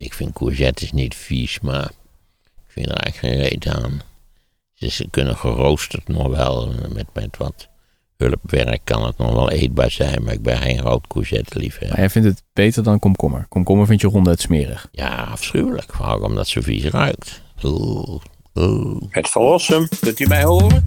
Ik vind courgettes niet vies, maar ik vind er eigenlijk geen reet aan. Ze kunnen geroosterd nog wel, met, met wat hulpwerk kan het nog wel eetbaar zijn, maar ik ben geen rood courgette liefhebber. Maar jij vindt het beter dan komkommer? Komkommer vind je ronduit smerig. Ja, afschuwelijk. Vooral omdat zo vies ruikt. Oeh, oeh. Het verlossen, kunt u mij horen?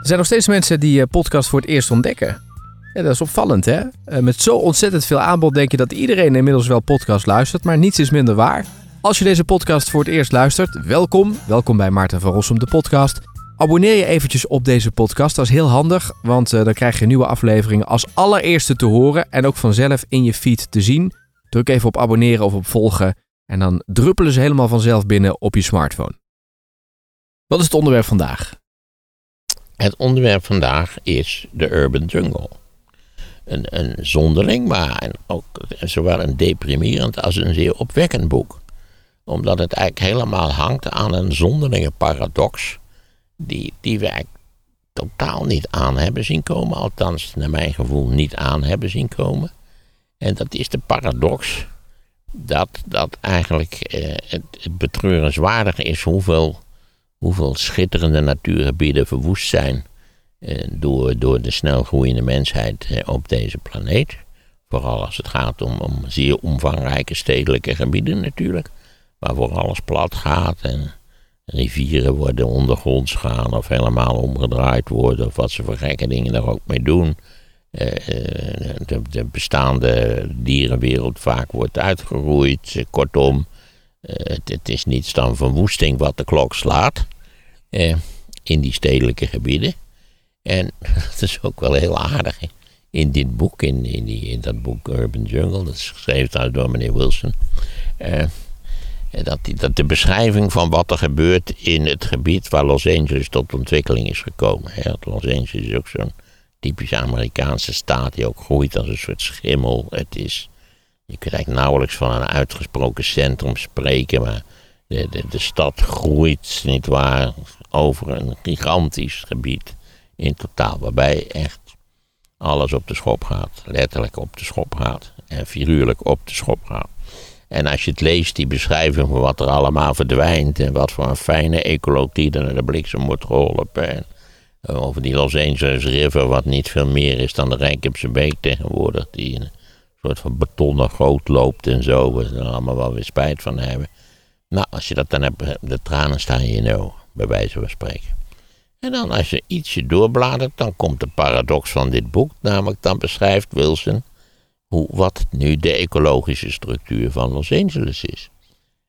Er zijn nog steeds mensen die eh, podcast voor het eerst ontdekken. Ja, dat is opvallend, hè? Eh, Met zo ontzettend veel aanbod denk je dat iedereen inmiddels wel podcast luistert, maar niets is minder waar. Als je deze podcast voor het eerst luistert, welkom. Welkom bij Maarten van Rossum, de podcast. Abonneer je eventjes op deze podcast, dat is heel handig, want eh, dan krijg je nieuwe afleveringen als allereerste te horen en ook vanzelf in je feed te zien. Druk even op abonneren of op volgen en dan druppelen ze helemaal vanzelf binnen op je smartphone. Wat is het onderwerp vandaag? Het onderwerp vandaag is de Urban Jungle. Een, een zonderling, maar een, ook zowel een deprimerend als een zeer opwekkend boek. Omdat het eigenlijk helemaal hangt aan een zonderlinge paradox. Die, die we eigenlijk totaal niet aan hebben zien komen. Althans, naar mijn gevoel niet aan hebben zien komen. En dat is de paradox dat, dat eigenlijk eh, het, het betreurenswaardige is hoeveel hoeveel schitterende natuurgebieden verwoest zijn door, door de snel groeiende mensheid eh, op deze planeet. Vooral als het gaat om, om zeer omvangrijke stedelijke gebieden natuurlijk, waarvoor alles plat gaat en rivieren worden ondergronds gaan of helemaal omgedraaid worden of wat ze voor gekke dingen daar ook mee doen. Eh, eh, de, de bestaande dierenwereld vaak wordt uitgeroeid. Eh, Kortom, eh, het, het is niets dan verwoesting wat de klok slaat eh, in die stedelijke gebieden. En dat is ook wel heel aardig. In dit boek, in, in, die, in dat boek Urban Jungle, dat is geschreven trouwens door meneer Wilson. eh, dat, die, dat de beschrijving van wat er gebeurt in het gebied waar Los Angeles tot ontwikkeling is gekomen. Hè. Los Angeles is ook zo'n typische Amerikaanse staat die ook groeit als een soort schimmel. Het is, je kunt eigenlijk nauwelijks van een uitgesproken centrum spreken, maar de, de, de stad groeit, nietwaar, over een gigantisch gebied in totaal. Waarbij echt alles op de schop gaat. Letterlijk op de schop gaat. En figuurlijk op de schop gaat. En als je het leest, die beschrijving van wat er allemaal verdwijnt. En wat voor een fijne ecologie er naar de bliksem wordt geholpen. En eh, over die Los Angeles River, wat niet veel meer is dan de Rijnkemse Beek tegenwoordig. Die een soort van betonnen goot loopt en zo. We er allemaal wel weer spijt van hebben. Nou, als je dat dan hebt, de tranen staan in je ogen, bij wijze van spreken. En dan als je ietsje doorbladert, dan komt de paradox van dit boek. Namelijk, dan beschrijft Wilson hoe, wat nu de ecologische structuur van Los Angeles is.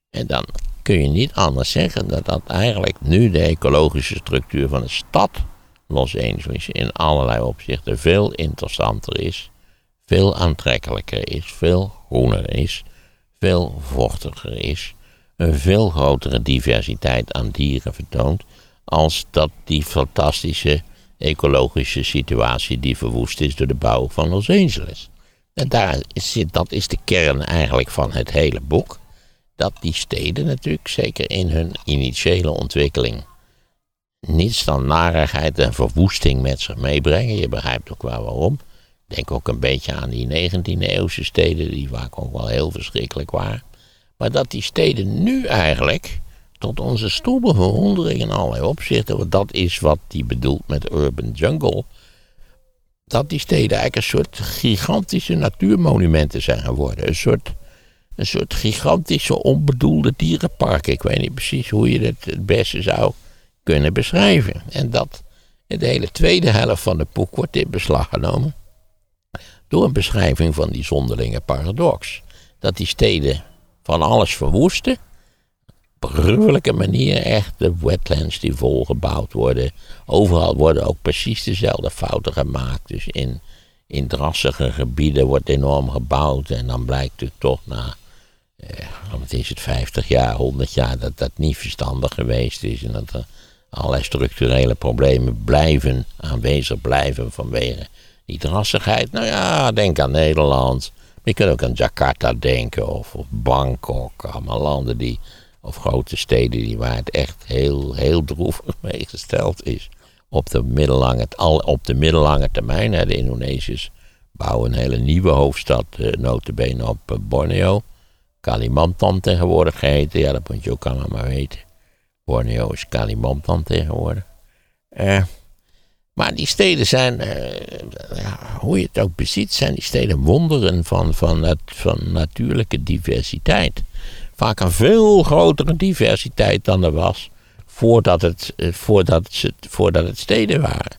En dan kun je niet anders zeggen dan dat eigenlijk nu de ecologische structuur van de stad Los Angeles in allerlei opzichten veel interessanter is, veel aantrekkelijker is, veel groener is, veel vochtiger is, een veel grotere diversiteit aan dieren vertoont, als dat die fantastische ecologische situatie die verwoest is door de bouw van Los Angeles. En daar zit, dat is de kern eigenlijk van het hele boek. Dat die steden natuurlijk, zeker in hun initiële ontwikkeling, niets dan narigheid en verwoesting met zich meebrengen. Je begrijpt ook wel waarom. Denk ook een beetje aan die 19e eeuwse steden, die vaak ook wel heel verschrikkelijk waren. Maar dat die steden nu eigenlijk, tot onze stomme verwondering in allerlei opzichten, want dat is wat die bedoelt met urban jungle, dat die steden eigenlijk een soort gigantische natuurmonumenten zijn geworden. Een soort, een soort gigantische onbedoelde dierenpark. Ik weet niet precies hoe je het het beste zou kunnen beschrijven. En dat in de hele tweede helft van het boek wordt in beslag genomen door een beschrijving van die zonderlinge paradox. Dat die steden van alles verwoesten. Gruwelijke manier echt de wetlands die volgebouwd worden. Overal worden ook precies dezelfde fouten gemaakt. Dus in, in drassige gebieden wordt enorm gebouwd. En dan blijkt het toch na, eh, wat is het, 50 jaar, 100 jaar, dat dat niet verstandig geweest is. En dat er allerlei structurele problemen blijven, aanwezig blijven vanwege die drassigheid. Nou ja, denk aan Nederland. Je kunt ook aan Jakarta denken of, of Bangkok. Allemaal landen die, of grote steden die, waar het echt heel, heel droevig mee gesteld is. Op de middellange, op de middellange termijn. Hè, de Indonesiërs bouwen een hele nieuwe hoofdstad, uh, notabene op uh, Borneo. Kalimantan tegenwoordig geheten, ja dat moet je ook allemaal maar weten. Borneo is Kalimantan tegenwoordig. Uh, maar die steden zijn, ja, hoe je het ook beziet, zijn die steden wonderen van, van, van natuurlijke diversiteit. Vaak een veel grotere diversiteit dan er was voordat het, voordat het, voordat het steden waren.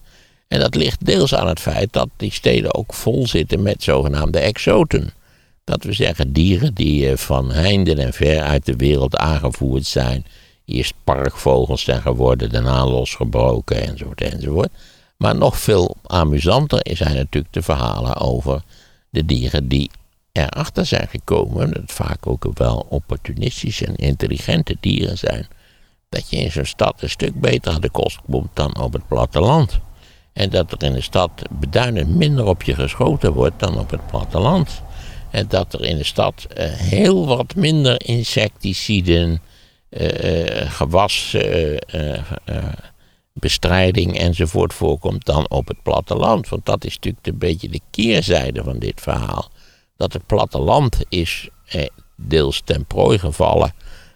En dat ligt deels aan het feit dat die steden ook vol zitten met zogenaamde exoten. Dat we zeggen dieren die eh, van heinde en ver uit de wereld aangevoerd zijn. Eerst parkvogels zijn geworden, daarna losgebroken enzovoort enzovoort. Maar nog veel amusanter zijn natuurlijk de verhalen over de dieren die erachter zijn gekomen. Dat het vaak ook wel opportunistische en intelligente dieren zijn. Dat je in zo'n stad een stuk beter aan de kost komt dan op het platteland. En dat er in de stad beduidend minder op je geschoten wordt dan op het platteland. En dat er in de stad uh, heel wat minder insecticiden, uh, gewasbestrijding enzovoort voorkomt dan op het platteland. Want dat is natuurlijk een beetje de keerzijde van dit verhaal. Dat het platteland is deels ten prooi gevallen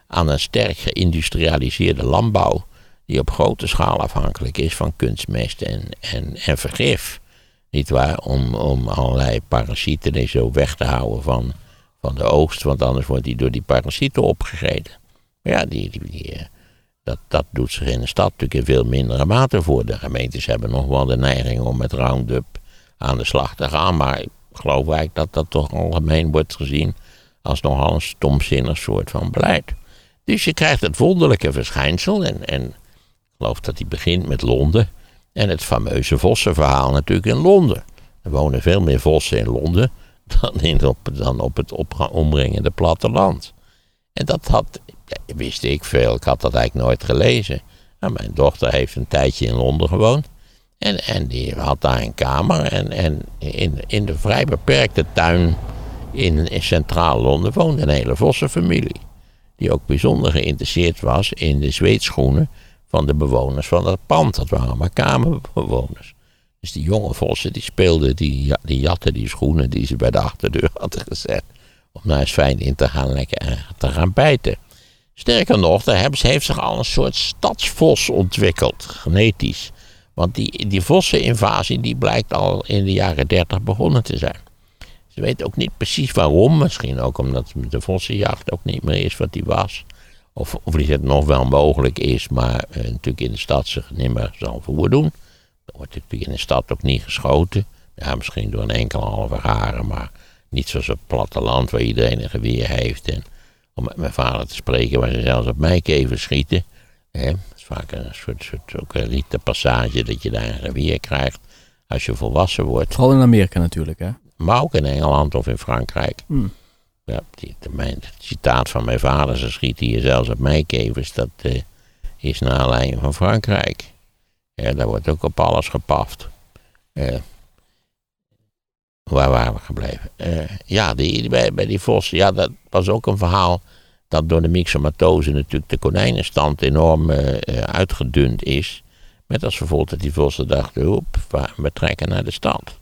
aan een sterk geïndustrialiseerde landbouw die op grote schaal afhankelijk is van kunstmest en, en, en vergif. Niet waar? Om, om allerlei parasieten en zo weg te houden van, van de oogst, want anders wordt die door die parasieten opgegeten. Ja, die, die, eh, dat, dat doet zich in de stad natuurlijk in veel mindere mate voor. De gemeentes hebben nog wel de neiging om met Roundup aan de slag te gaan, maar geloof eigenlijk dat dat toch algemeen wordt gezien als nogal een stomzinnig soort van beleid. Dus je krijgt het wonderlijke verschijnsel en, en geloof dat hij begint met Londen. En het fameuze vossenverhaal natuurlijk in Londen. Er wonen veel meer vossen in Londen dan, op, dan op het omringende platteland. En dat had, wist ik veel, ik had dat eigenlijk nooit gelezen. Nou, mijn dochter heeft een tijdje in Londen gewoond. En, en die had daar een kamer. En, en in, in de vrij beperkte tuin in, centraal Londen woonde een hele vossenfamilie. Die ook bijzonder geïnteresseerd was in de zweetschoenen van de bewoners van dat pand. Dat waren maar kamerbewoners. Dus die jonge vossen die speelden, die, die jatten die schoenen die ze bij de achterdeur hadden gezet. Om daar eens fijn in te gaan, lekker, te gaan bijten. Sterker nog, daar heeft zich al een soort stadsvos ontwikkeld, genetisch. Want die, die vosseninvasie die blijkt al in de jaren 30 begonnen te zijn. Ze weten ook niet precies waarom. Misschien ook omdat de vossenjacht ook niet meer is wat die was. Of, of die het nog wel mogelijk is, maar uh, natuurlijk in de stad zich niet meer zal voordoen. Dan wordt natuurlijk in de stad ook niet geschoten. Ja, misschien door een enkele halve haren, maar niet zoals op het platteland waar iedereen een geweer heeft. En om met mijn vader te spreken, waar ze zelfs op mijkeven schieten. Hè, vaak een soort, soort ook een riete passage dat je daar een geweer krijgt als je volwassen wordt. Vooral in Amerika natuurlijk, hè? Maar ook in Engeland of in Frankrijk. Hmm. Ja, die, mijn, het citaat van mijn vader, ze schieten hier zelfs op mijkevers, dat uh, is naar aanleiding van Frankrijk. Ja, daar wordt ook op alles gepaft. Uh, waar waren we gebleven? Uh, ja, die, bij, bij die vossen, ja, dat was ook een verhaal dat door de myxomatose natuurlijk de konijnenstand enorm uitgedund is. Met als gevolg dat die vossen dachten, op, we trekken naar de stad.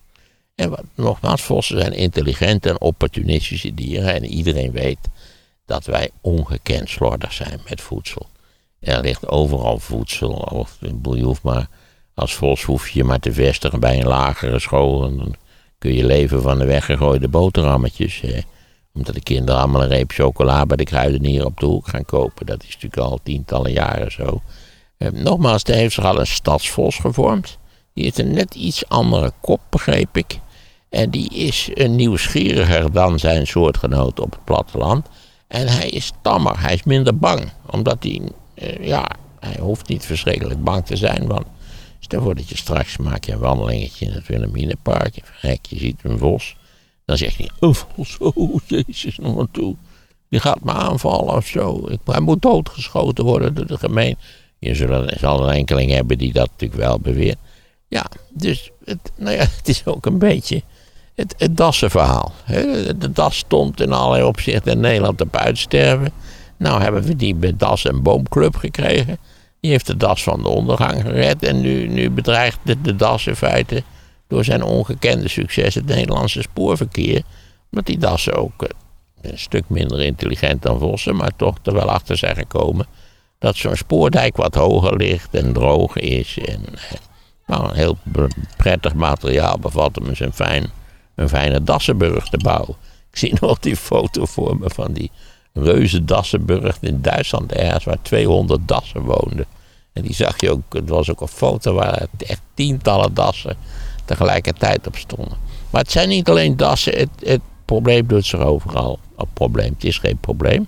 En wat, nogmaals, vossen zijn intelligente en opportunistische dieren. En iedereen weet dat wij ongekend slordig zijn met voedsel. Er ligt overal voedsel. Of, je hoeft maar, als vos hoef je maar te vestigen bij een lagere school. Dan kun je leven van de weggegooide boterhammetjes. Omdat de kinderen allemaal een reep chocola bij de kruidenier op de hoek gaan kopen. Dat is natuurlijk al tientallen jaren zo. Eh, nogmaals, er heeft zich al een stadsvos gevormd. Die heeft een net iets andere kop, begreep ik. En die is nieuwsgieriger dan zijn soortgenoot op het platteland. En hij is tammer, hij is minder bang. Omdat hij, eh, ja, hij hoeft niet verschrikkelijk bang te zijn. Want stel voor dat je straks maak je een wandelingetje in het Wilhelminapark. Je ziet een vos. Dan zeg je, een vos, oh jezus, nog maar toe. Die gaat me aanvallen of zo. Hij moet doodgeschoten worden door de gemeente. Je zal een enkeling hebben die dat natuurlijk wel beweert. Ja, dus het, nou ja, het is ook een beetje het, Dassenverhaal. De Das stond in allerlei opzichten in Nederland op uitsterven. Nou hebben we die Das en Boomclub gekregen. Die heeft de Das van de ondergang gered. En nu, nu bedreigt de Das in feite door zijn ongekende succes het Nederlandse spoorverkeer. Omdat die dassen ook eh, een stuk minder intelligent dan Vossen, maar toch er wel achter zijn gekomen dat zo'n spoordijk wat hoger ligt en droog is. En nou, een heel prettig materiaal bevat om eens een, fijn, een fijne Dassenburg te bouwen. Ik zie nog die foto voor me van die reuze Dassenburg in Duitsland ergens waar 200 dassen woonden. En die zag je ook, het was ook een foto waar echt tientallen dassen tegelijkertijd op stonden. Maar het zijn niet alleen dassen, het, het probleem doet zich overal. Een probleem, het is geen probleem.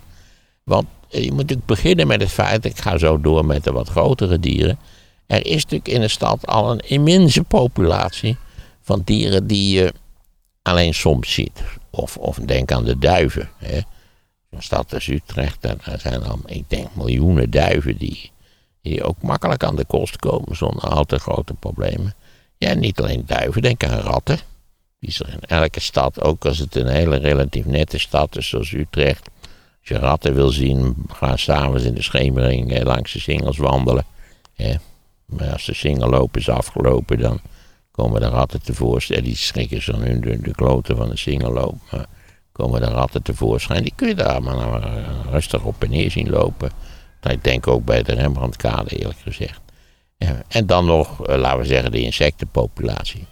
Want je moet natuurlijk beginnen met het feit, ik ga zo door met de wat grotere dieren. Er is natuurlijk in de stad al een immense populatie van dieren die je alleen soms ziet. Of, of denk aan de duiven. Hè. Een stad als Utrecht, daar zijn al, ik denk, miljoenen duiven die, die ook makkelijk aan de kost komen zonder al te grote problemen. Ja, niet alleen duiven, denk aan ratten. Die is er in elke stad, ook als het een hele relatief nette stad is zoals Utrecht. Als je ratten wil zien, ga s'avonds in de schemering langs de singels wandelen. Maar als de singelloop is afgelopen, dan komen de ratten tevoorschijn. Die schrikken zo nu de, kloten van de singelloop. Maar komen de ratten tevoorschijn. Die kun je daar maar rustig op en neer zien lopen. Ik denk ook bij de Rembrandtkade eerlijk gezegd. En dan nog, eh, laten we zeggen, de insectenpopulatie.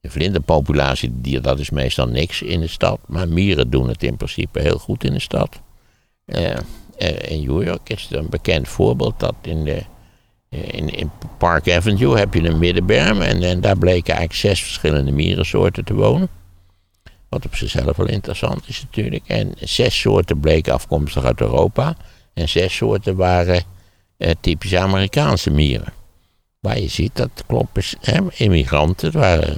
De vlinderpopulatie, die, dat is meestal niks in de stad. Maar mieren doen het in principe heel goed in de stad. Uh, in New York is het een bekend voorbeeld dat in, de, in, in Park Avenue heb je een middenberm. En, daar bleken eigenlijk zes verschillende mierensoorten te wonen. Wat op zichzelf wel interessant is natuurlijk. En zes soorten bleken afkomstig uit Europa. En zes soorten waren typisch Amerikaanse mieren. Waar je ziet dat kloppen immigranten, waren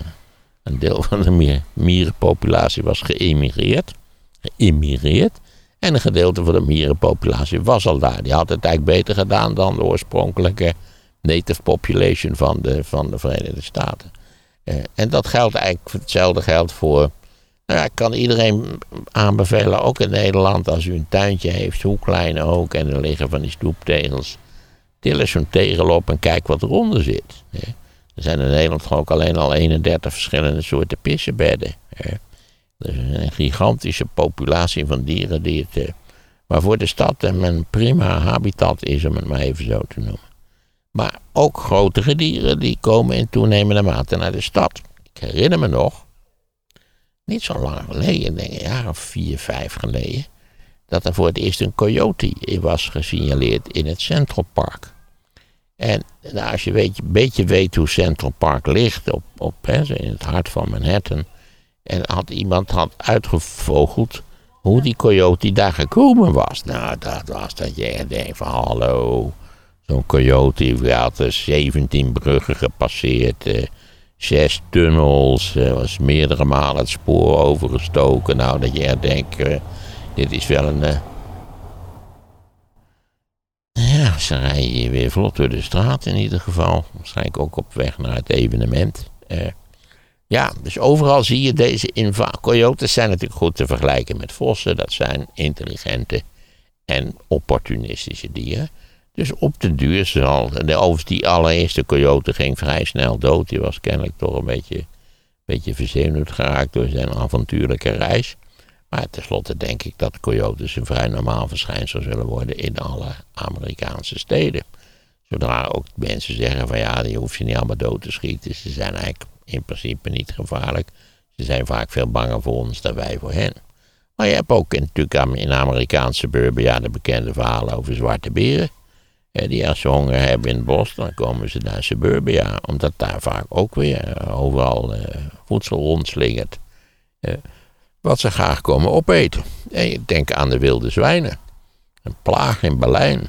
een deel van de mierenpopulatie was geëmigreerd. Geïmmigreerd. En een gedeelte van de mierenpopulatie was al daar. Die had het eigenlijk beter gedaan dan de oorspronkelijke native population van de, van de Verenigde Staten. Uh, en dat geldt eigenlijk, hetzelfde geldt voor. Nou ja, ik kan iedereen aanbevelen, ook in Nederland, als u een tuintje heeft, hoe klein ook, en er liggen van die stoeptegels. Til eens zo'n tegel op en kijk wat eronder zit. Er zijn in Nederland ook alleen al 31 verschillende soorten pissenbedden. Er is een gigantische populatie van dieren die het, eh, waarvoor de stad een prima habitat is, om het maar even zo te noemen. Maar ook grotere dieren die komen in toenemende mate naar de stad. Ik herinner me nog, niet zo lang geleden, denk een jaar of vier, vijf geleden, dat er voor het eerst een coyote was gesignaleerd in het Central Park. En nou, als je een beetje weet hoe Central Park ligt, op, op, hè, in het hart van Manhattan, en had iemand had uitgevogeld hoe die coyote daar gekomen was. Nou, dat was dat je echt denkt van hallo, zo'n coyote had er 17 bruggen gepasseerd, eh, zes tunnels, eh, was meerdere malen het spoor overgestoken. Nou, dat je echt denkt, eh, dit is wel een... Eh, ja, ze rijden hier weer vlot door de straat in ieder geval. Waarschijnlijk ook op weg naar het evenement. Uh, ja, dus overal zie je deze invasie. Coyotes zijn natuurlijk goed te vergelijken met vossen. Dat zijn intelligente en opportunistische dieren. Dus op de duur zal. Overigens, die allereerste coyote ging vrij snel dood. Die was kennelijk toch een beetje, beetje verzenuwd geraakt door zijn avontuurlijke reis. Maar tenslotte denk ik dat coyotes een vrij normaal verschijnsel zullen worden in alle Amerikaanse steden. Zodra ook mensen zeggen van ja, die hoef je niet allemaal dood te schieten. Ze zijn eigenlijk in principe niet gevaarlijk. Ze zijn vaak veel banger voor ons dan wij voor hen. Maar je hebt ook natuurlijk in Amerikaanse suburbia de bekende verhalen over zwarte beren. Die als ze honger hebben in het bos, dan komen ze naar suburbia. Omdat daar vaak ook weer eh, overal uh, voedsel rondslingert. Wat ze graag komen opeten. En je denkt aan de wilde zwijnen. Een plaag in Berlijn.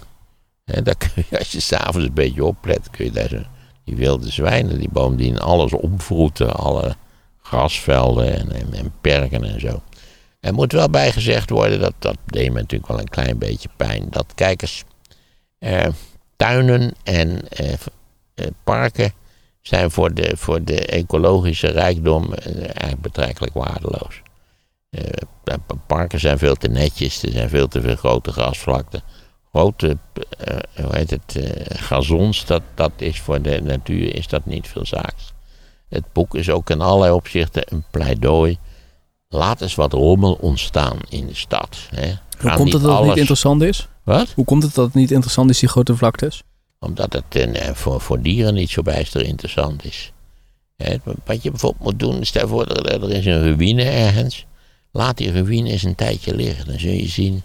En kun je, als je s'avonds een beetje oplet, kun je daar zo die wilde zwijnen, die bovendien alles opvroeten, alle grasvelden en, en, perken en zo. Er moet wel bijgezegd worden, dat, dat deed me natuurlijk wel een klein beetje pijn, dat kijkers, eh, tuinen en eh, eh, parken zijn voor de, voor de ecologische rijkdom eh, eigenlijk betrekkelijk waardeloos. Eh, parken zijn veel te netjes, er zijn veel te veel grote grasvlakten grote uh, hoe heet het, uh, gazons, dat, dat is voor de natuur is dat niet veel zaaks. Het boek is ook in allerlei opzichten een pleidooi. Laat eens wat rommel ontstaan in de stad. Hè. Hoe komt het dat het niet interessant is? Wat? Hoe komt het dat het niet interessant is, die grote vlaktes? Omdat het eh, voor, voor dieren niet zo bijster interessant is. Hè, wat je bijvoorbeeld moet doen, stel voor dat er, er is een ruïne ergens. Laat die ruïne eens een tijdje liggen. Dan zul je zien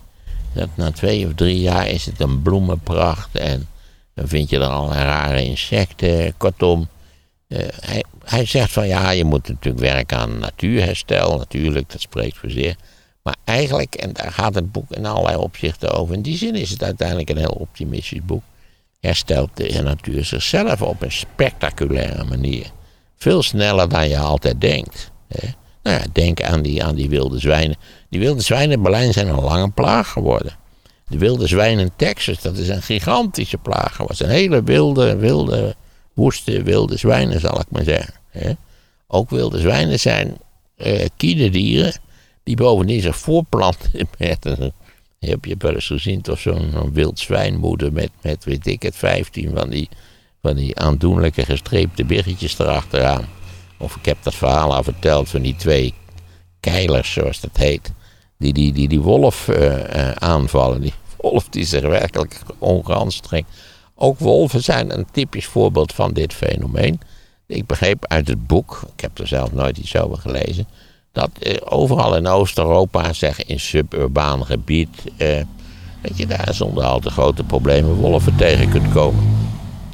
dat na twee of drie jaar is het een bloemenpracht. En dan vind je er al rare insecten. Kortom, eh, hij, hij zegt van ja, je moet natuurlijk werken aan natuurherstel. Natuurlijk, dat spreekt voor zich. Maar eigenlijk, en daar gaat het boek in allerlei opzichten over. In die zin is het uiteindelijk een heel optimistisch boek herstelt de natuur zichzelf op een spectaculaire manier. Veel sneller dan je altijd denkt. Hè. Nou ja, denk aan die, aan die wilde zwijnen. Die wilde zwijnen in Berlijn zijn een lange plaag geworden. De wilde zwijnen in Texas, dat is een gigantische plaag geworden. Een hele wilde, wilde, woeste wilde zwijnen, zal ik maar zeggen. Ook wilde zwijnen zijn eh kiederdieren die bovendien zich voorplanten met heb je wel eens gezien toch zo'n wild zwijnmoeder met, met, weet ik het, 15 van die, van die aandoenlijke gestreepte biggetjes erachteraan. Of ik heb dat verhaal al verteld van die twee keilers, zoals dat heet, die die, die, die wolf eh, eh, aanvallen. Die wolf die zich werkelijk ongeanstrengt. Ook wolven zijn een typisch voorbeeld van dit fenomeen. Ik begreep uit het boek, ik heb er zelf nooit iets over gelezen, dat eh, overal in Oost-Europa, zeg in suburbaan gebied, eh, dat je daar zonder al te grote problemen wolven tegen kunt komen.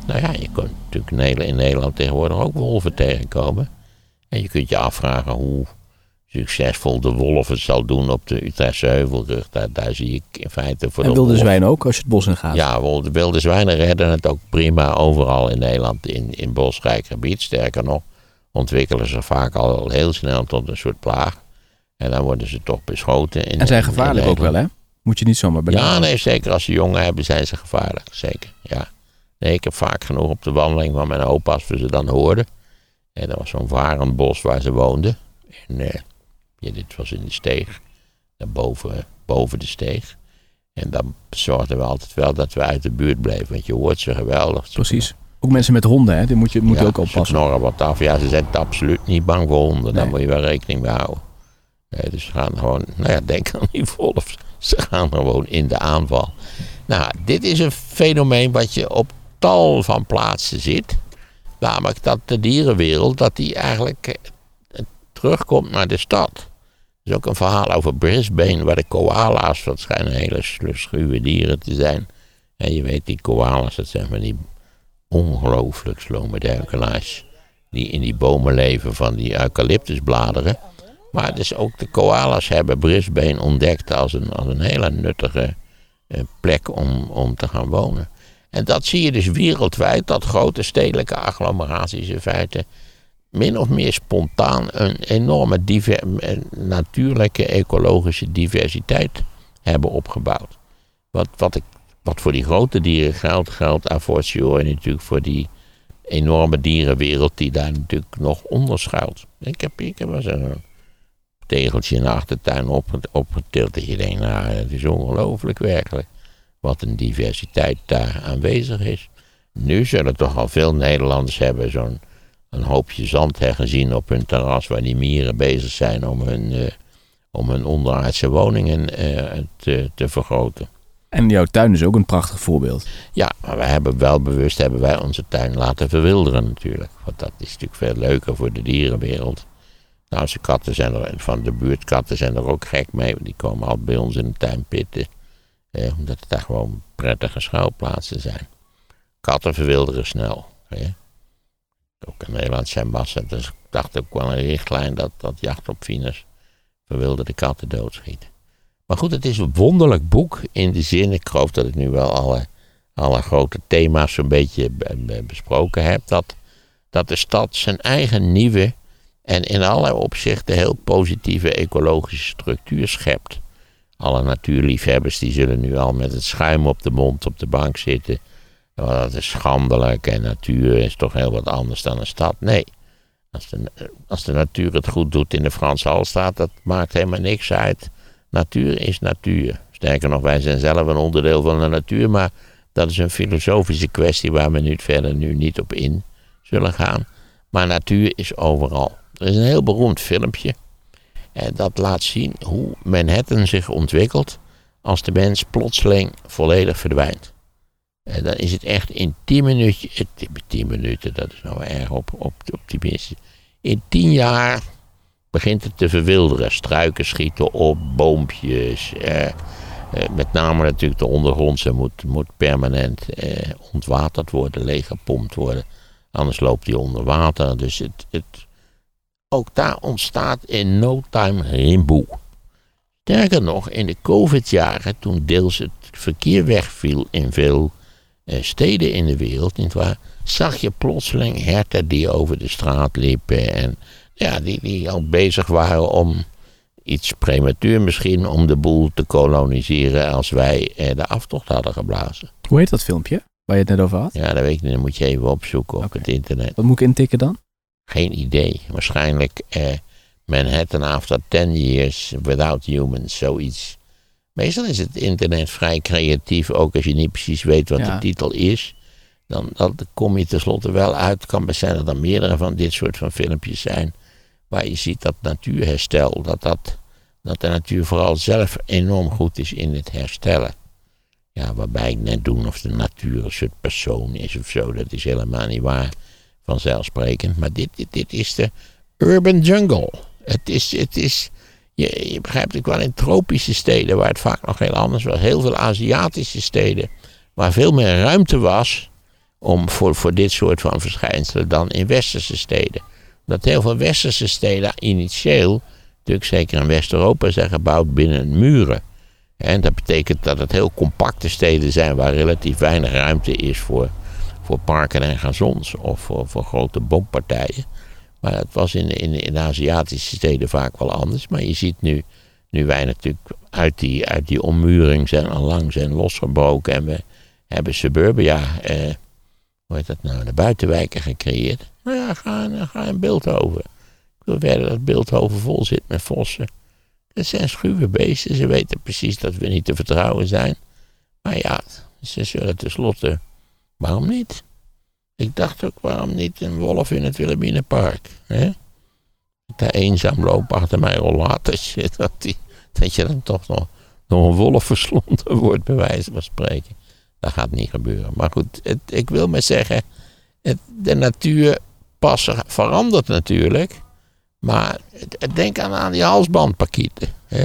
Nou ja, je kunt natuurlijk in Nederland- tegenwoordig ook wolven tegenkomen. En je kunt je afvragen hoe succesvol de wolf het zal doen op de Utrechtse Heuvelrug. Daar, daar zie ik in feite voor En de wilde wolf- zwijn ook, als je het bos in gaat. ja, wel, de wilde zwijnen redden het ook prima overal in Nederland in, in bosrijk gebied. Sterker nog, ontwikkelen ze vaak al heel snel tot een soort plaag. En dan worden ze toch beschoten. In, En zijn gevaarlijk ook wel, hè? Moet je niet zomaar benaderen. Ja, nee, zeker als ze jongen hebben zijn ze gevaarlijk. Zeker, ja. Nee, ik heb vaak genoeg op de wandeling van mijn opa als we ze dan hoorden. En dat was zo'n varenbos waar ze woonden. En eh, ja, dit was in de steeg. Daarboven boven de steeg. En dan zorgden we altijd wel dat we uit de buurt bleven. Want je hoort ze geweldig. Precies. Ook mensen met honden, hè? Die moet je, moet je ook oppassen. Ze knorren wat af. Ja, ze zijn absoluut niet bang voor honden. Daar Nee. moet je wel rekening mee houden. Nee, dus ze gaan gewoon, nou ja, denk aan die wolf. Ze gaan gewoon in de aanval. Nou, dit is een fenomeen wat je op tal van plaatsen ziet. Namelijk dat de dierenwereld, dat die eigenlijk eh, terugkomt naar de stad. Er is ook een verhaal over Brisbane, waar de koala's, dat schijnen hele schuwe dieren te zijn. En je weet, die koala's, dat zijn van die ongelooflijk slome duikelaars. Die in die bomen leven van die eucalyptusbladeren. Maar dus ook de koala's hebben Brisbane ontdekt als een, als een hele nuttige eh, plek om, om te gaan wonen. En dat zie je dus wereldwijd, dat grote stedelijke agglomeraties in feite min of meer spontaan een enorme natuurlijke ecologische diversiteit hebben opgebouwd. Wat, wat, ik, wat voor die grote dieren geldt, geldt a fortiori natuurlijk voor die enorme dierenwereld die daar natuurlijk nog onder schuilt. Ik heb, ik heb wel een tegeltje in de achtertuin op, opgetild dat je denkt, nou, het is ongelooflijk werkelijk wat een diversiteit daar aanwezig is. Nu zullen toch al veel Nederlanders hebben zo'n een hoopje zandheggen zien op hun terras waar die mieren bezig zijn om hun, eh, om hun onderaardse woningen eh, te, te vergroten. En jouw tuin is ook een prachtig voorbeeld. Ja, maar wij hebben wel bewust hebben wij onze tuin laten verwilderen natuurlijk. Want dat is natuurlijk veel leuker voor de dierenwereld. Nou, onze katten zijn er, van de buurtkatten zijn er ook gek mee. Die komen al bij ons in de tuin pitten. Eh, omdat het daar gewoon prettige schuilplaatsen zijn. Katten verwilderen snel. Ook in Nederland zijn massa. Dus ik dacht ook wel een richtlijn dat, dat jacht op Venus verwilderde katten doodschieten. Maar goed, het is een wonderlijk boek in de zin, ik geloof dat ik nu wel alle, alle grote thema's zo'n beetje be- be- besproken heb, dat, dat de stad zijn eigen nieuwe en in allerlei opzichten heel positieve ecologische structuur schept. Alle natuurliefhebbers die zullen nu al met het schuim op de mond op de bank zitten. Oh, dat is schandelijk en natuur is toch heel wat anders dan een stad. Nee, als de, als de natuur het goed doet in de Franse Halstaat, dat maakt helemaal niks uit. Natuur is natuur. Sterker nog, wij zijn zelf een onderdeel van de natuur, maar dat is een filosofische kwestie waar we nu verder nu niet op in zullen gaan. Maar natuur is overal. Er is een heel beroemd filmpje. En dat laat zien hoe Manhattan zich ontwikkelt als de mens plotseling volledig verdwijnt. En dan is het echt in 10 minuten, 10 minuten, dat is nou erg op, op, optimistisch. In 10 jaar begint het te verwilderen. Struiken schieten op, boompjes. Eh, eh, met name natuurlijk de ondergrondse moet, moet permanent eh, ontwaterd worden, leeggepompt worden. Anders loopt die onder water. Dus het, het, ook daar ontstaat in no time rimboe. Sterker nog, in de COVID-jaren, toen deels het verkeer wegviel in veel eh, steden in de wereld, nietwaar, zag je plotseling herten die over de straat liepen en ja, die, die al bezig waren om iets prematuur misschien, om de boel te koloniseren als wij eh, de aftocht hadden geblazen. Hoe heet dat filmpje waar je het net over had? Ja, dat weet ik niet. Dat moet je even opzoeken op het internet. Wat moet ik intikken dan? Geen idee. Waarschijnlijk eh, Manhattan after 10 years without humans, zoiets. Meestal is het internet vrij creatief, ook als je niet precies weet wat Ja. de titel is. Dan, dan kom je tenslotte wel uit. Het kan best zijn dat er meerdere van dit soort van filmpjes zijn. Waar je ziet dat natuurherstel, dat, dat, dat de natuur vooral zelf enorm goed is in het herstellen. Ja, waarbij ik net doen of de natuur een soort persoon is of zo. Dat is helemaal niet waar, vanzelfsprekend. Maar dit, dit, dit is de urban jungle. Het is, het is je, je begrijpt ook wel in tropische steden, waar het vaak nog heel anders was. Heel veel Aziatische steden, waar veel meer ruimte was om voor, voor dit soort van verschijnselen dan in westerse steden. Dat heel veel westerse steden initieel, natuurlijk zeker in West-Europa, zijn gebouwd binnen muren. En dat betekent dat het heel compacte steden zijn waar relatief weinig ruimte is voor, parken en gazons of voor, voor grote boompartijen. Maar het was in, in, in Aziatische steden vaak wel anders. Maar je ziet nu, nu wij natuurlijk uit die, uit die ommuring zijn al lang zijn losgebroken en we hebben suburbia, eh, hoe heet dat nou, de buitenwijken gecreëerd. Nou ja, ga, ga in Beeldhoven. Ik wil verder dat Beeldhoven vol zit met vossen. Dat zijn schuwe beesten. Ze weten precies dat we niet te vertrouwen zijn. Maar ja, ze zullen tenslotte. Waarom niet? Ik dacht ook, waarom niet een wolf in het Wilhelminapark? Hè? Daar eenzaam loop achter mijn rollators. Dat, die, dat je dan toch nog een wolf verslonden wordt, bij wijze van spreken. Dat gaat niet gebeuren. Maar goed, het, ik wil maar zeggen, het, de natuur pas verandert natuurlijk. Maar het- het- denk aan, aan die halsbandpakieten. Hè?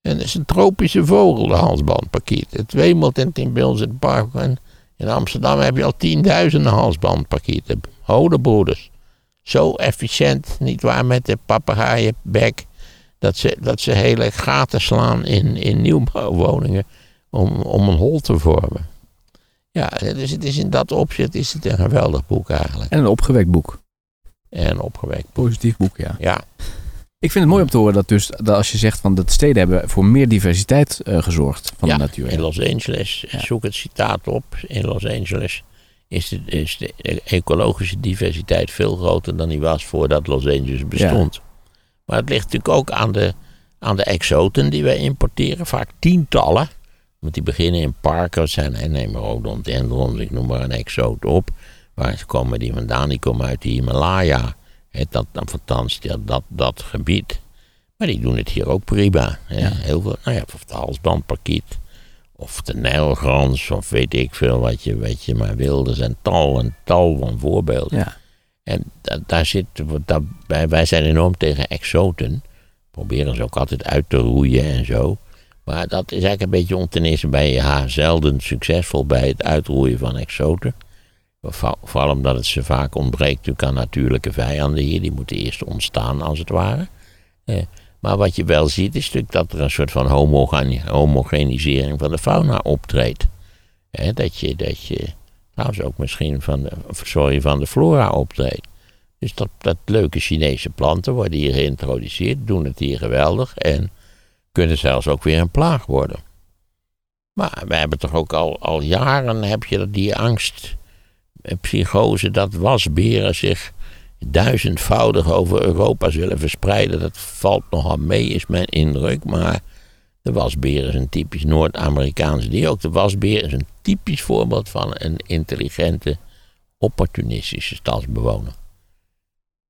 En dat is een tropische vogel, de halsbandpakiet. Het wemelt in, in bij ons in het park. In Amsterdam heb je al tienduizenden halsbandpakieten. Hodebroeders. Zo efficiënt, niet waar, met de papegaaienbek. Dat ze, dat ze hele gaten slaan in, in nieuwbouwwoningen om, om een hol te vormen. Ja, dus het is in dat opzicht is het een geweldig boek eigenlijk. En een opgewekt boek. En opgewekt. Positief boek, ja. Ja, Ik vind het mooi om te horen dat dus, dat als je zegt van dat steden hebben voor meer diversiteit eh, gezorgd van ja, de natuur. in Los Angeles, Ja. zoek het citaat op. In Los Angeles is de, is de ecologische diversiteit veel groter dan die was voordat Los Angeles bestond. Maar het ligt natuurlijk ook aan de, aan de exoten die wij importeren, vaak tientallen. Want die beginnen in parken, zijn, en neem maar rhododendrons, ik noem maar een exoot op. Waar ze komen die vandaan? Die komen uit de Himalaya. Hè, dat, althans, dat, dat, dat gebied. Maar die doen het hier ook prima. Ja. Heel veel, nou ja, of de halsbandparkiet. Of de nijlgrans, of weet ik veel wat je, wat je maar wil. Er zijn tal en tal van voorbeelden. Ja. En da- daar zit, dat, wij, wij zijn enorm tegen exoten. Proberen ze ook altijd uit te roeien en zo. Maar dat is eigenlijk een beetje om ten eerste ben je haar zelden succesvol bij het uitroeien van exoten. Vo- Vooral omdat het ze vaak ontbreekt natuurlijk aan natuurlijke vijanden hier. Die moeten eerst ontstaan als het ware. Eh, maar wat je wel ziet is natuurlijk dat er een soort van homogeni- homogenisering van de fauna optreedt. Hè, dat, je, dat je trouwens ook misschien van de, van de flora optreedt. Dus dat, dat leuke Chinese planten worden hier geïntroduceerd, doen het hier geweldig en kunnen zelfs ook weer een plaag worden. Maar we hebben toch ook al, al jaren heb je die angst, eh, psychose, dat wasberen zich duizendvoudig over Europa zullen verspreiden. Dat valt nogal mee, is mijn indruk. Maar de wasbeer is een typisch Noord-Amerikaans dier. Ook de wasbeer is een typisch voorbeeld van een intelligente, opportunistische stadsbewoner.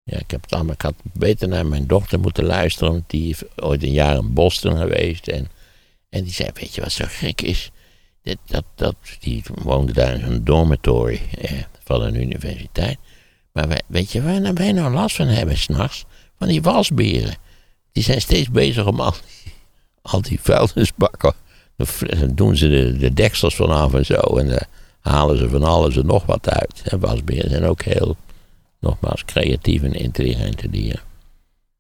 Ja, ik, heb het ik had beter naar mijn dochter moeten luisteren, want die is ooit een jaar in Boston geweest. En, en die zei, weet je wat zo gek is? Dat, dat, die woonde daar in een dormitory eh, van een universiteit. Maar weet je waar wij nou last van hebben s'nachts? Van die wasberen. Die zijn steeds bezig om al die, al die vuilnisbakken. Dan doen ze de, de deksels vanaf en zo. En dan halen ze van alles en nog wat uit. En wasberen zijn ook heel, nogmaals, creatieve en intelligente dieren.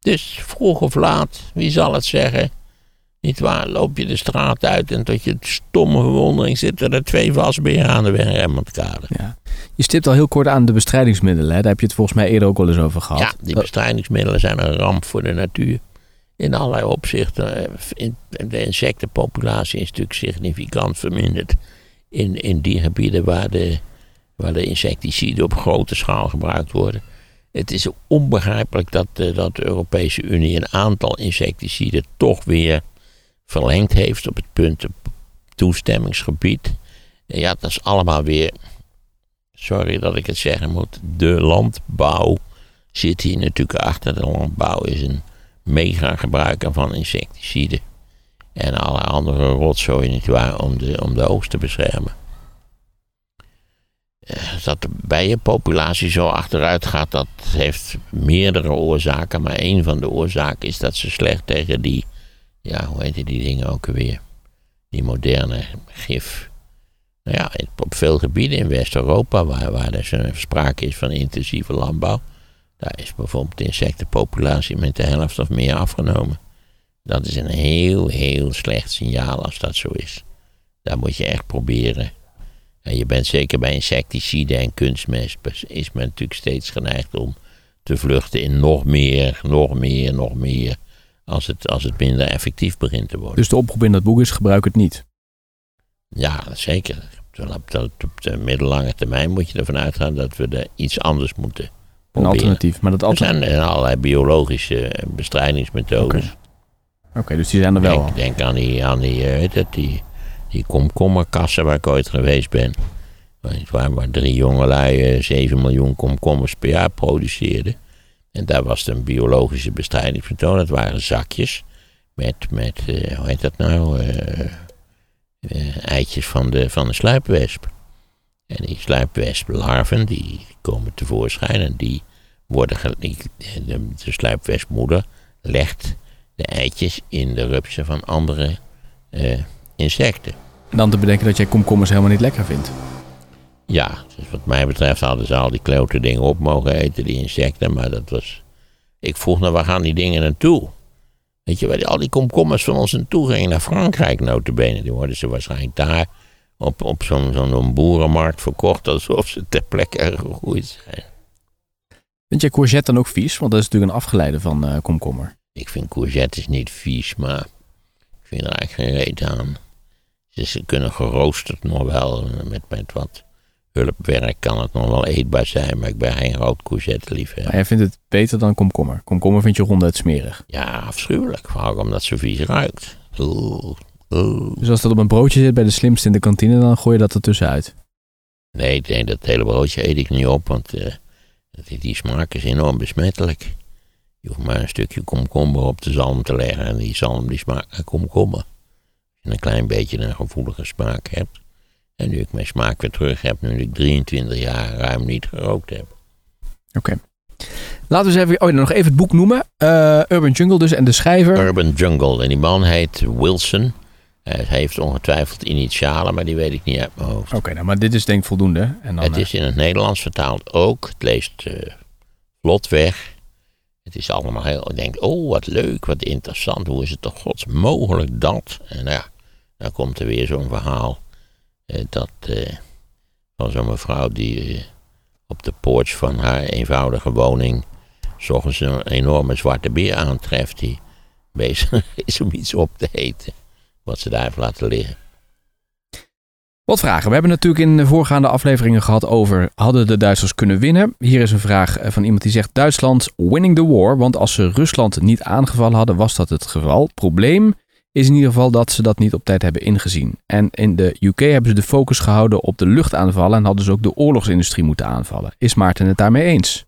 Dus vroeg of laat, wie zal het zeggen? Niet waar, loop je de straat uit en tot je stomme verwondering zitten er twee wasberen aan de Remmentkade. Ja. Je stipt al heel kort aan de bestrijdingsmiddelen. Hè? Daar heb je het volgens mij eerder ook wel eens over gehad. Ja, die bestrijdingsmiddelen zijn een ramp voor de natuur. In allerlei opzichten. De insectenpopulatie is natuurlijk significant verminderd. In, in die gebieden waar de, waar de insecticiden op grote schaal gebruikt worden. Het is onbegrijpelijk dat, eh, dat de Europese Unie een aantal insecticiden toch weer verlengd heeft op het punt toestemmingsgebied. Ja, dat is allemaal weer, sorry dat ik het zeggen moet, de landbouw zit hier natuurlijk achter. De landbouw is een mega gebruiker van insecticiden. En alle andere rotzooi niet waar om de, om de oogst te beschermen. Eh, dat de bijenpopulatie zo achteruit gaat, dat heeft meerdere oorzaken. Maar een van de oorzaken is dat ze slecht tegen die ja, hoe heet die dingen ook alweer? Die moderne gif. Nou ja, op veel gebieden in West-Europa, waar, waar er sprake is van intensieve landbouw, daar is bijvoorbeeld de insectenpopulatie met de helft of meer afgenomen. Dat is een heel, heel slecht signaal als dat zo is. Daar moet je echt proberen. En je bent zeker bij insecticiden en kunstmest, is men natuurlijk steeds geneigd om te vluchten in nog meer, nog meer, nog meer als het, als het minder effectief begint te worden. Dus de oproep in dat boek is: gebruik het niet. Ja, zeker. Op de, op de middellange termijn moet je ervan uitgaan dat we er iets anders moeten. Een alternatief. Maar dat alternatief... Er zijn allerlei biologische bestrijdingsmethodes. Oké, dus die zijn er wel. Ik denk aan die, aan die, weet eh, het, die, die komkommerkassen waar ik ooit geweest ben. Waar, waar drie jongelui 7 eh, miljoen komkommers per jaar produceerden. En daar was een biologische bestrijdingsmethode. Dat waren zakjes met, met uh, hoe heet dat nou, uh, uh, eitjes van de, van de sluipwesp. En die sluipwesplarven die komen tevoorschijn en die worden, de, de sluipwespmoeder legt de eitjes in de rupsen van andere insecten. En dan te bedenken dat jij komkommers helemaal niet lekker vindt. Ja, dus wat mij betreft hadden ze al die klote dingen op mogen eten, die insecten. Maar dat was. Ik vroeg naar waar gaan die dingen naartoe? Weet je, waar al die komkommers van ons naartoe gingen naar Frankrijk, notabene. Die worden ze waarschijnlijk daar op, op zo'n zo'n boerenmarkt verkocht alsof ze ter plekke gegroeid zijn. Vind jij courgette dan ook vies? Want dat is natuurlijk een afgeleide van uh, komkommer. Ik vind courgettes niet vies, maar ik vind er eigenlijk geen reet aan. Ze kunnen geroosterd nog wel met, met wat hulpwerk kan het nog wel eetbaar zijn, maar ik ben geen rood courgette liefhebber. Maar jij vindt het beter dan komkommer? Komkommer vind je ronduit smerig? Ja, afschuwelijk. Vooral omdat ze vies ruikt. Oeh, oeh. Dus als dat op een broodje zit bij de slimste in de kantine, dan gooi je dat er tussenuit? Nee, dat hele broodje eet ik niet op, want uh, die, die smaak is enorm besmettelijk. Je hoeft maar een stukje komkommer op de zalm te leggen en die zalm die smaakt naar komkommer. Als je een klein beetje een gevoelige smaak hebt, en nu ik mijn smaak weer terug heb, nu ik 23 jaar ruim niet gerookt heb. Oké. Laten we eens even, oh, nog even het boek noemen. Uh, Urban Jungle dus en de schrijver. Urban Jungle. En die man heet Wilson. Hij heeft ongetwijfeld initialen, maar die weet ik niet uit mijn hoofd. Oké, nou, maar dit is denk ik voldoende. En dan, het is in het Nederlands vertaald ook. Het leest uh, vlot weg. Het is allemaal heel... Ik denk, oh, wat leuk, wat interessant. Hoe is het toch gods mogelijk dat? En nou ja, dan komt er weer zo'n verhaal eh, dat eh, van zo'n mevrouw die eh, op de poorch van haar eenvoudige woning zorgens een enorme zwarte beer aantreft die bezig is om iets op te eten. Wat ze daar heeft laten liggen. Wat vragen. We hebben natuurlijk in de voorgaande afleveringen gehad over hadden de Duitsers kunnen winnen. Hier is een vraag van iemand die zegt Duitsland winning the war. Want als ze Rusland niet aangevallen hadden was dat het geval. Probleem is in ieder geval dat ze dat niet op tijd hebben ingezien. En in de UK hebben ze de focus gehouden op de luchtaanvallen en hadden ze ook de oorlogsindustrie moeten aanvallen. Is Maarten het daarmee eens?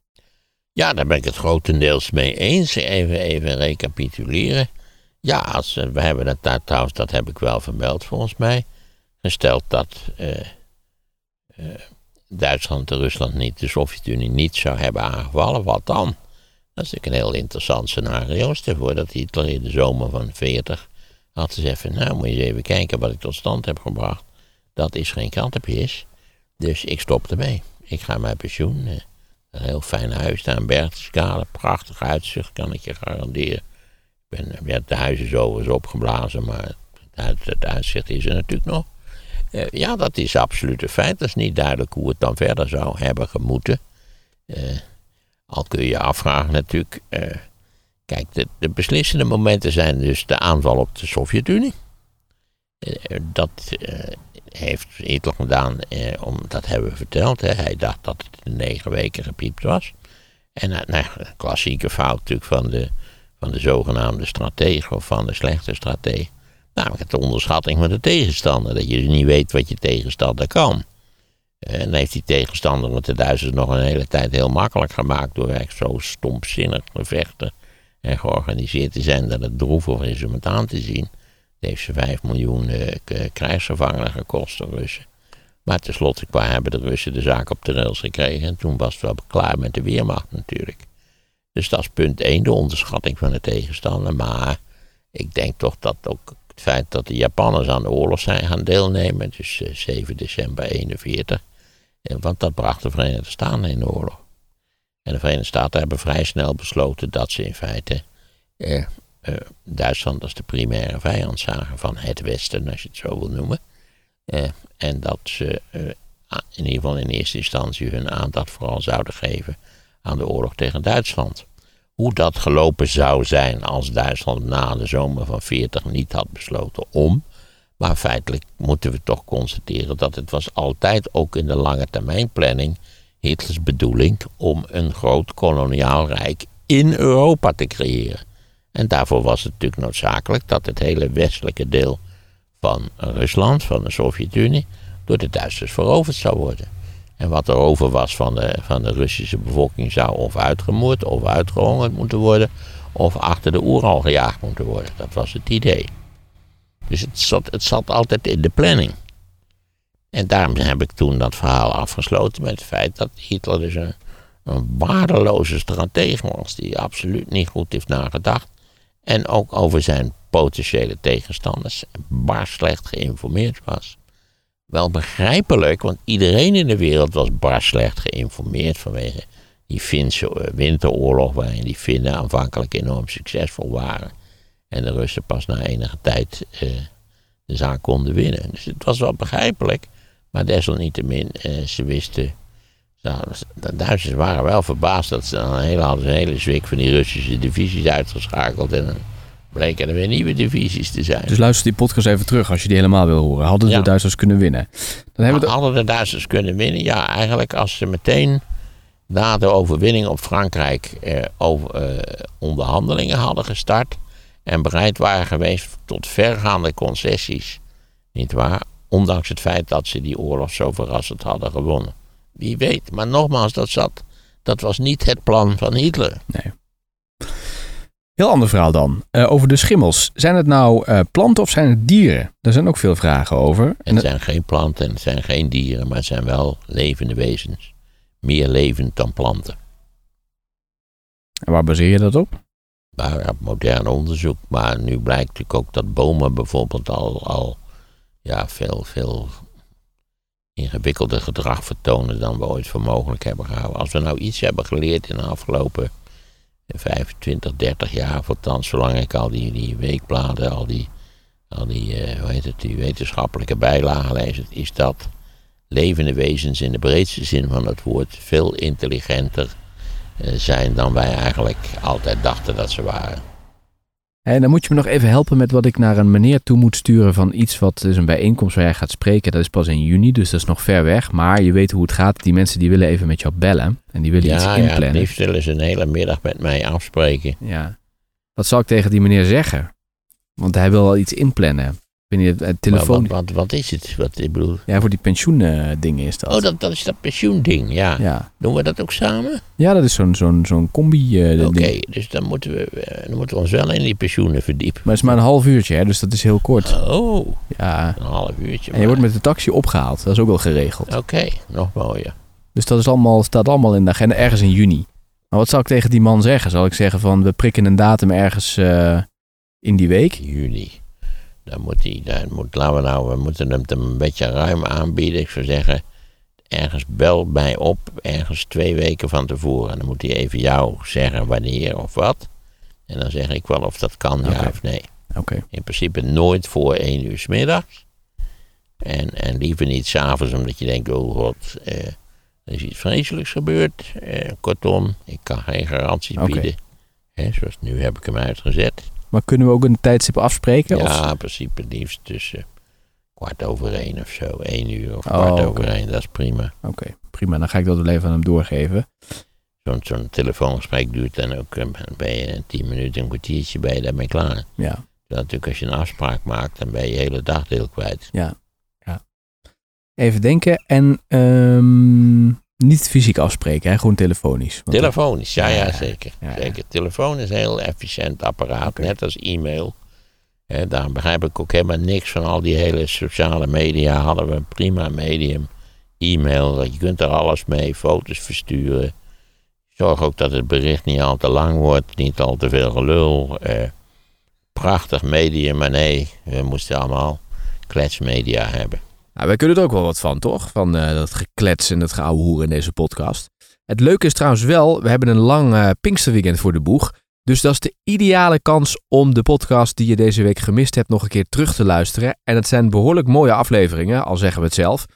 Ja, daar ben ik het grotendeels mee eens. Even, even recapituleren. Ja, als, eh, we hebben dat daar trouwens, dat heb ik wel vermeld volgens mij. Gesteld dat eh, eh, Duitsland en Rusland niet, de Sovjet-Unie niet zou hebben aangevallen, wat dan? Dat is natuurlijk een heel interessant scenario. Stel voor dat Hitler in de zomer van 40 had gezegd van, nou moet je eens even kijken wat ik tot stand heb gebracht. Dat is geen krantenpjes. Dus ik stop ermee. Ik ga mijn pensioen. eh, een heel fijn huis daar in Berchtesgaden. Prachtig uitzicht, kan ik je garanderen. Ik ben, ja, het huis is overigens opgeblazen, maar het, uit- het uitzicht is er natuurlijk nog. Eh, ja, dat is absoluut een feit. Dat is niet duidelijk hoe het dan verder zou hebben gemoeten. Eh, al kun je je afvragen natuurlijk. Kijk, de, de beslissende momenten zijn dus de aanval op de Sovjet-Unie. Eh, dat eh, heeft Hitler gedaan, eh, om, dat hebben we verteld. Hè. Hij dacht dat het in negen weken gepiept was. En een klassieke fout natuurlijk van de, van de zogenaamde stratege of van de slechte stratege. Namelijk de onderschatting van de tegenstander. Dat je niet weet wat je tegenstander kan. En heeft die tegenstander het de Duitsers nog een hele tijd heel makkelijk gemaakt. Door echt zo stompzinnig te vechten. En georganiseerd te zijn dat het droevig is om het aan te zien. Het heeft ze 5 miljoen eh, krijgsgevangenen gekost, de Russen. Maar tenslotte hebben de Russen de zaak op de rails gekregen. En toen was het wel klaar met de Weermacht natuurlijk. Dus dat is punt 1, de onderschatting van de tegenstander. Maar ik denk toch dat ook het feit dat de Japanners aan de oorlog zijn gaan deelnemen. Dus eh, 7 december 41. eh, Want dat bracht de Verenigde Staten in de oorlog. En de Verenigde Staten hebben vrij snel besloten dat ze in feite eh, eh, Duitsland als de primaire vijand zagen van het Westen, als je het zo wil noemen. Eh, en dat ze in ieder geval in eerste instantie hun aandacht vooral zouden geven aan de oorlog tegen Duitsland. Hoe dat gelopen zou zijn als Duitsland na de zomer van 40 niet had besloten om. Maar feitelijk moeten we toch constateren dat het was altijd ook in de lange termijn planning Hitlers bedoeling om een groot koloniaal rijk in Europa te creëren. En daarvoor was het natuurlijk noodzakelijk dat het hele westelijke deel van Rusland, van de Sovjet-Unie, door de Duitsers veroverd zou worden. En wat er over was van de, van de Russische bevolking zou of uitgemoord of uitgehongerd moeten worden, of achter de Oeral gejaagd moeten worden. Dat was het idee. Dus het zat, het zat altijd in de planning. En daarom heb ik toen dat verhaal afgesloten met het feit dat Hitler dus een, waardeloze stratege was, die absoluut niet goed heeft nagedacht. En ook over zijn potentiële tegenstanders bar slecht geïnformeerd was. Wel begrijpelijk, want iedereen in de wereld was bar slecht geïnformeerd vanwege die Finse eh, winteroorlog, waarin die Finnen aanvankelijk enorm succesvol waren. En de Russen pas na enige tijd eh, de zaak konden winnen. Dus het was wel begrijpelijk, maar desalniettemin, eh, ze wisten. De Duitsers waren wel verbaasd dat ze dan een hele, hadden ze een hele zwik van die Russische divisies uitgeschakeld. En dan bleken er weer nieuwe divisies te zijn. Dus luister die podcast even terug als je die helemaal wil horen. Hadden de. Duitsers kunnen winnen? Dan hebben. Hadden de Duitsers kunnen winnen? Ja, eigenlijk als ze meteen na de overwinning op Frankrijk eh, over, eh, onderhandelingen hadden gestart en bereid waren geweest tot vergaande concessies, niet waar? Ondanks het feit dat ze die oorlog zo verrassend hadden gewonnen. Wie weet, maar nogmaals, dat, zat, dat was niet het plan van Hitler. Nee. Heel ander verhaal dan. Eh, over de schimmels. Zijn het nou eh, planten of zijn het dieren? Daar zijn ook veel vragen over. En Het zijn geen planten en het zijn geen dieren, maar het zijn wel levende wezens. Meer levend dan planten. en waar baseer je dat op? Op modern onderzoek. Maar nu blijkt natuurlijk ook dat bomen bijvoorbeeld al, al ja, veel, veel ingewikkelder gedrag vertonen dan we ooit voor mogelijk hebben gehouden. Als we nou iets hebben geleerd in de afgelopen 25, 30 jaar, althans zolang ik al die, die weekbladen, al die, al die, eh, hoe heet het, die wetenschappelijke bijlagen lees, is dat levende wezens in de breedste zin van het woord veel intelligenter eh, zijn dan wij eigenlijk altijd dachten dat ze waren. En dan moet je me nog even helpen met wat ik naar een meneer toe moet sturen van iets wat is een bijeenkomst waar jij gaat spreken. Dat is pas in juni, dus dat is nog ver weg. Maar je weet hoe het gaat. Die mensen die willen even met jou bellen en die willen iets Ja, ja, het inplannen. liefst willen ze een hele middag met mij afspreken. Ja. Wat zal ik tegen die meneer zeggen? Want hij wil al iets inplannen. Ik weet niet, het Maar telefoon... wat, wat, wat is het? Wat, ik bedoel... Ja, voor die pensioendingen is dat. Oh, dat, dat is dat pensioending, ja. Ja. Doen we dat ook samen? ja, dat is zo'n zo'n zo'n combi eh, Oké, dus dan moeten, we, eh, dan moeten we ons wel in die pensioenen verdiepen. Maar het is maar een half uurtje, hè, dus dat is heel kort. Oh, Ja. een half uurtje. En je wordt met de taxi opgehaald. Dat is ook wel geregeld. Oké, nog mooier. Dus dat is allemaal, staat allemaal in de agenda ergens in juni. Maar wat zal ik tegen die man zeggen? Zal ik zeggen van we prikken een datum ergens eh, in die week? Juni. Dan moet hij, dan moet, laten we nou, we moeten hem een beetje ruim aanbieden. Ik zou zeggen, ergens bel mij op, ergens twee weken van tevoren. En dan moet hij even jou zeggen wanneer of wat. En dan zeg ik wel of dat kan, ja of nee. Oké. In principe nooit voor één uur 's middags. En, en liever niet s'avonds, omdat je denkt, oh god, eh, er is iets vreselijks gebeurd. Eh, kortom, ik kan geen garanties Oké. bieden. Hè, zoals nu heb ik hem uitgezet. Maar kunnen we ook een tijdstip afspreken? Ja, in principe liefst tussen kwart over één of zo. één uur of Oh, kwart over één, dat is prima. Oké, prima. Dan ga ik dat wel even aan hem doorgeven. Zo'n zo'n telefoongesprek duurt dan ook, eh, in tien minuten, een kwartiertje, ben je daarmee klaar. Ja, natuurlijk als je een afspraak maakt, dan ben je hele dagdeel kwijt. even denken. En ehm, niet fysiek afspreken, hè? gewoon telefonisch. Want Telefonisch, ja, ja, Ja, zeker. ja, ja. zeker. Telefoon is een heel efficiënt apparaat, net als e-mail. Daar begrijp ik ook helemaal niks van al die hele sociale media. Hadden we een prima medium. E-mail, je kunt er alles mee, foto's versturen. Zorg ook dat het bericht niet al te lang wordt, niet al te veel gelul. Eh, prachtig medium, maar nee, we moesten allemaal kletsmedia hebben. Nou, wij kunnen er ook wel wat van, toch? Van eh, dat geklets en dat geouwehoeren in deze podcast. Het leuke is trouwens wel, we hebben een lang eh, Pinksterweekend voor de boeg. Dus dat is de ideale kans om de podcast die je deze week gemist hebt nog een keer terug te luisteren. En het zijn behoorlijk mooie afleveringen, al zeggen we het zelf.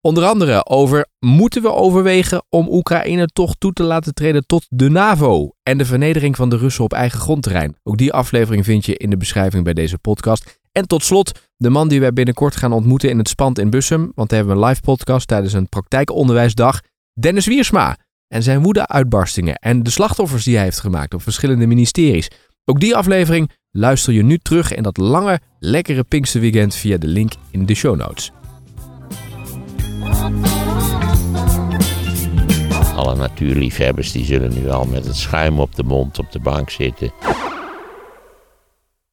Onder andere over moeten we overwegen om Oekraïne toch toe te laten treden tot de NAVO en de vernedering van de Russen op eigen grondterrein. Ook die aflevering vind je in de beschrijving bij deze podcast. En tot slot de man die wij binnenkort gaan ontmoeten in het Spand in Bussum. Want daar hebben we een live podcast tijdens een praktijkonderwijsdag. Dennis Wiersma. En zijn woede-uitbarstingen en de slachtoffers die hij heeft gemaakt op verschillende ministeries. Ook die aflevering luister je nu terug in dat lange, lekkere Pinksterweekend via de link in de show notes. Alle natuurliefhebbers die zullen nu al met het schuim op de mond op de bank zitten.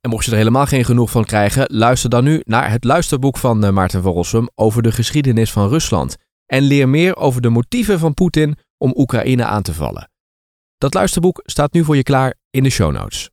En mocht je er helemaal geen genoeg van krijgen, luister dan nu naar het luisterboek van eh, Maarten van Rossum over de geschiedenis van Rusland. En leer meer over de motieven van Poetin om Oekraïne aan te vallen. Dat luisterboek staat nu voor je klaar in de show notes.